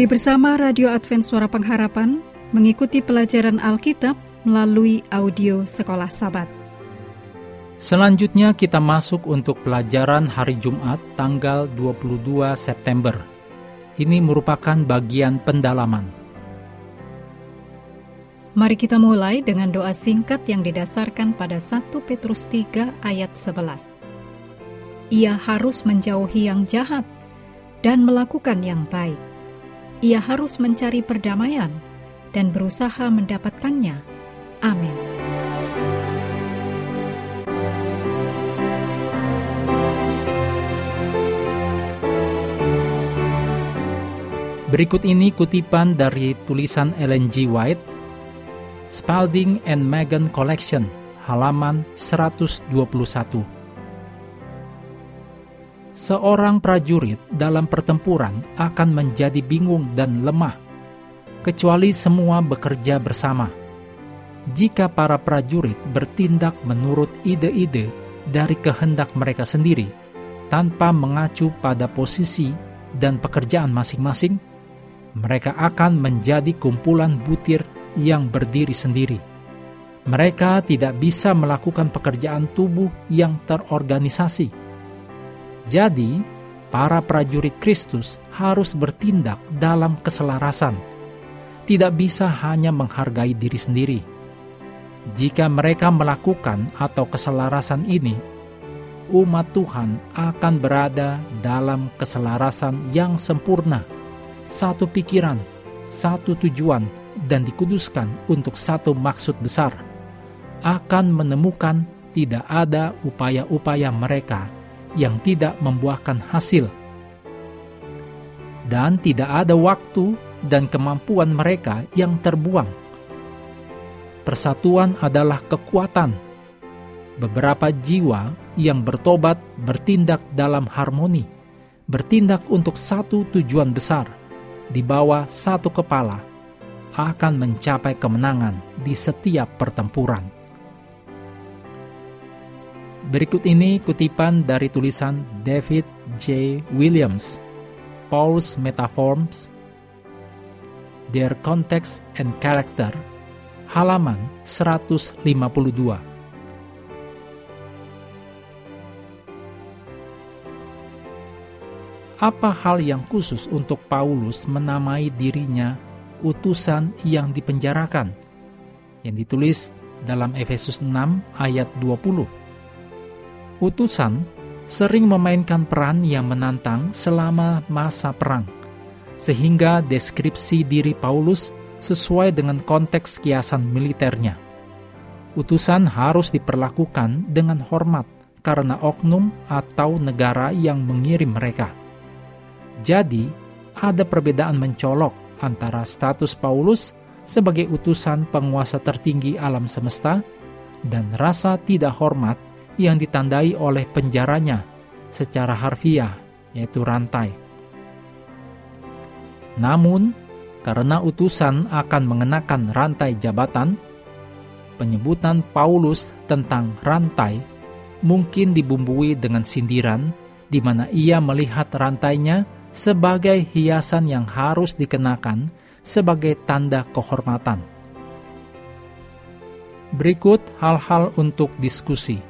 Mari bersama Radio Advent Suara Pengharapan mengikuti pelajaran Alkitab melalui audio Sekolah Sabat. Selanjutnya kita masuk untuk pelajaran hari Jumat tanggal 22 September. Ini merupakan bagian pendalaman. Mari kita mulai dengan doa singkat yang didasarkan pada 1 Petrus 3 ayat 11. Ia harus menjauhi yang jahat dan melakukan yang baik ia harus mencari perdamaian dan berusaha mendapatkannya. Amin. Berikut ini kutipan dari tulisan Ellen G. White, Spalding and Megan Collection, halaman 121 seorang prajurit dalam pertempuran akan menjadi bingung dan lemah, kecuali semua bekerja bersama. Jika para prajurit bertindak menurut ide-ide dari kehendak mereka sendiri, tanpa mengacu pada posisi dan pekerjaan masing-masing, mereka akan menjadi kumpulan butir yang berdiri sendiri. Mereka tidak bisa melakukan pekerjaan tubuh yang terorganisasi jadi, para prajurit Kristus harus bertindak dalam keselarasan, tidak bisa hanya menghargai diri sendiri. Jika mereka melakukan atau keselarasan ini, umat Tuhan akan berada dalam keselarasan yang sempurna, satu pikiran, satu tujuan, dan dikuduskan untuk satu maksud besar. Akan menemukan tidak ada upaya-upaya mereka yang tidak membuahkan hasil, dan tidak ada waktu dan kemampuan mereka yang terbuang. Persatuan adalah kekuatan. Beberapa jiwa yang bertobat bertindak dalam harmoni, bertindak untuk satu tujuan besar, di bawah satu kepala, akan mencapai kemenangan di setiap pertempuran. Berikut ini kutipan dari tulisan David J. Williams, Paul's Metaforms, Their Context and Character, halaman 152. Apa hal yang khusus untuk Paulus menamai dirinya utusan yang dipenjarakan? Yang ditulis dalam Efesus 6 ayat 20 utusan sering memainkan peran yang menantang selama masa perang, sehingga deskripsi diri Paulus sesuai dengan konteks kiasan militernya. Utusan harus diperlakukan dengan hormat karena oknum atau negara yang mengirim mereka. Jadi, ada perbedaan mencolok antara status Paulus sebagai utusan penguasa tertinggi alam semesta dan rasa tidak hormat yang ditandai oleh penjaranya secara harfiah, yaitu rantai. Namun, karena utusan akan mengenakan rantai jabatan, penyebutan Paulus tentang rantai mungkin dibumbui dengan sindiran di mana ia melihat rantainya sebagai hiasan yang harus dikenakan sebagai tanda kehormatan. Berikut hal-hal untuk diskusi.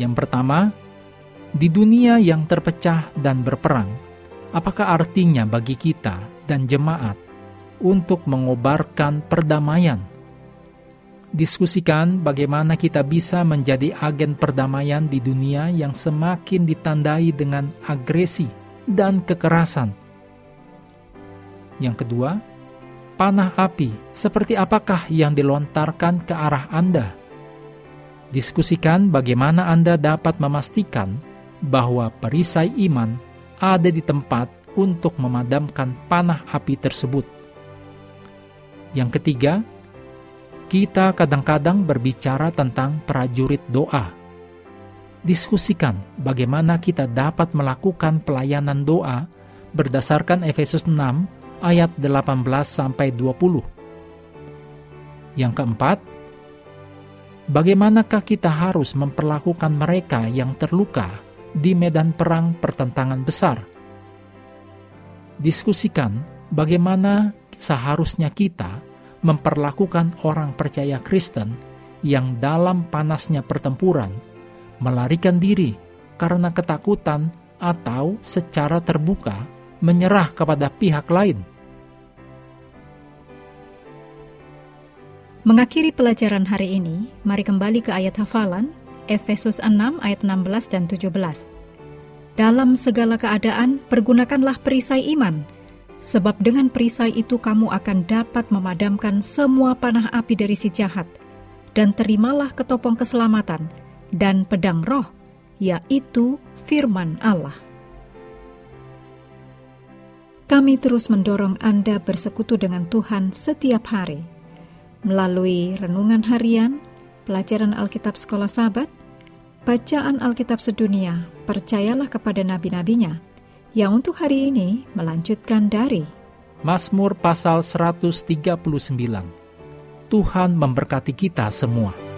Yang pertama, di dunia yang terpecah dan berperang, apakah artinya bagi kita dan jemaat untuk mengobarkan perdamaian? Diskusikan bagaimana kita bisa menjadi agen perdamaian di dunia yang semakin ditandai dengan agresi dan kekerasan. Yang kedua, panah api seperti apakah yang dilontarkan ke arah Anda? Diskusikan bagaimana Anda dapat memastikan bahwa perisai iman ada di tempat untuk memadamkan panah api tersebut. Yang ketiga, kita kadang-kadang berbicara tentang prajurit doa. Diskusikan bagaimana kita dapat melakukan pelayanan doa berdasarkan Efesus 6 ayat 18 sampai 20. Yang keempat, bagaimanakah kita harus memperlakukan mereka yang terluka di medan perang pertentangan besar? Diskusikan bagaimana seharusnya kita memperlakukan orang percaya Kristen yang dalam panasnya pertempuran melarikan diri karena ketakutan atau secara terbuka menyerah kepada pihak lain. Mengakhiri pelajaran hari ini, mari kembali ke ayat hafalan Efesus 6 ayat 16 dan 17. Dalam segala keadaan, pergunakanlah perisai iman, sebab dengan perisai itu kamu akan dapat memadamkan semua panah api dari si jahat, dan terimalah ketopong keselamatan dan pedang roh, yaitu firman Allah. Kami terus mendorong Anda bersekutu dengan Tuhan setiap hari melalui renungan harian, pelajaran Alkitab sekolah sahabat, bacaan Alkitab sedunia, percayalah kepada nabi-nabinya, yang untuk hari ini melanjutkan dari Mazmur pasal 139. Tuhan memberkati kita semua.